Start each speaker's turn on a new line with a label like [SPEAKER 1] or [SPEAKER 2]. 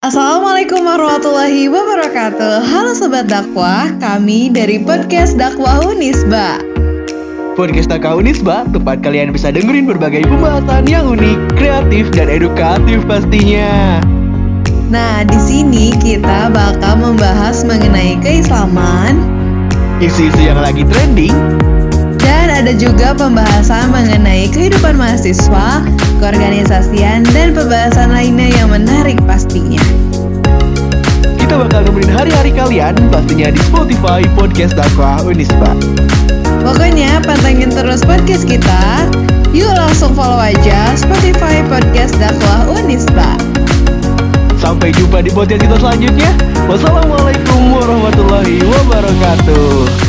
[SPEAKER 1] Assalamualaikum warahmatullahi wabarakatuh. Halo Sobat Dakwah, kami dari Podcast Dakwah Unisba.
[SPEAKER 2] Podcast Dakwah Unisba, tempat kalian bisa dengerin berbagai pembahasan yang unik, kreatif, dan edukatif pastinya.
[SPEAKER 1] Nah, di sini kita bakal membahas mengenai keislaman.
[SPEAKER 2] Isu-isu yang lagi trending.
[SPEAKER 1] Dan ada juga pembahasan mengenai kehidupan mahasiswa, keorganisasian, dan pembahasan lainnya yang menarik
[SPEAKER 2] Bakal nemenin hari-hari kalian pastinya di Spotify Podcast Dakwah Unisba.
[SPEAKER 1] Pokoknya pantengin terus podcast kita. Yuk langsung follow aja Spotify Podcast Dakwah Unisba.
[SPEAKER 2] Sampai jumpa di podcast kita selanjutnya. Wassalamualaikum warahmatullahi wabarakatuh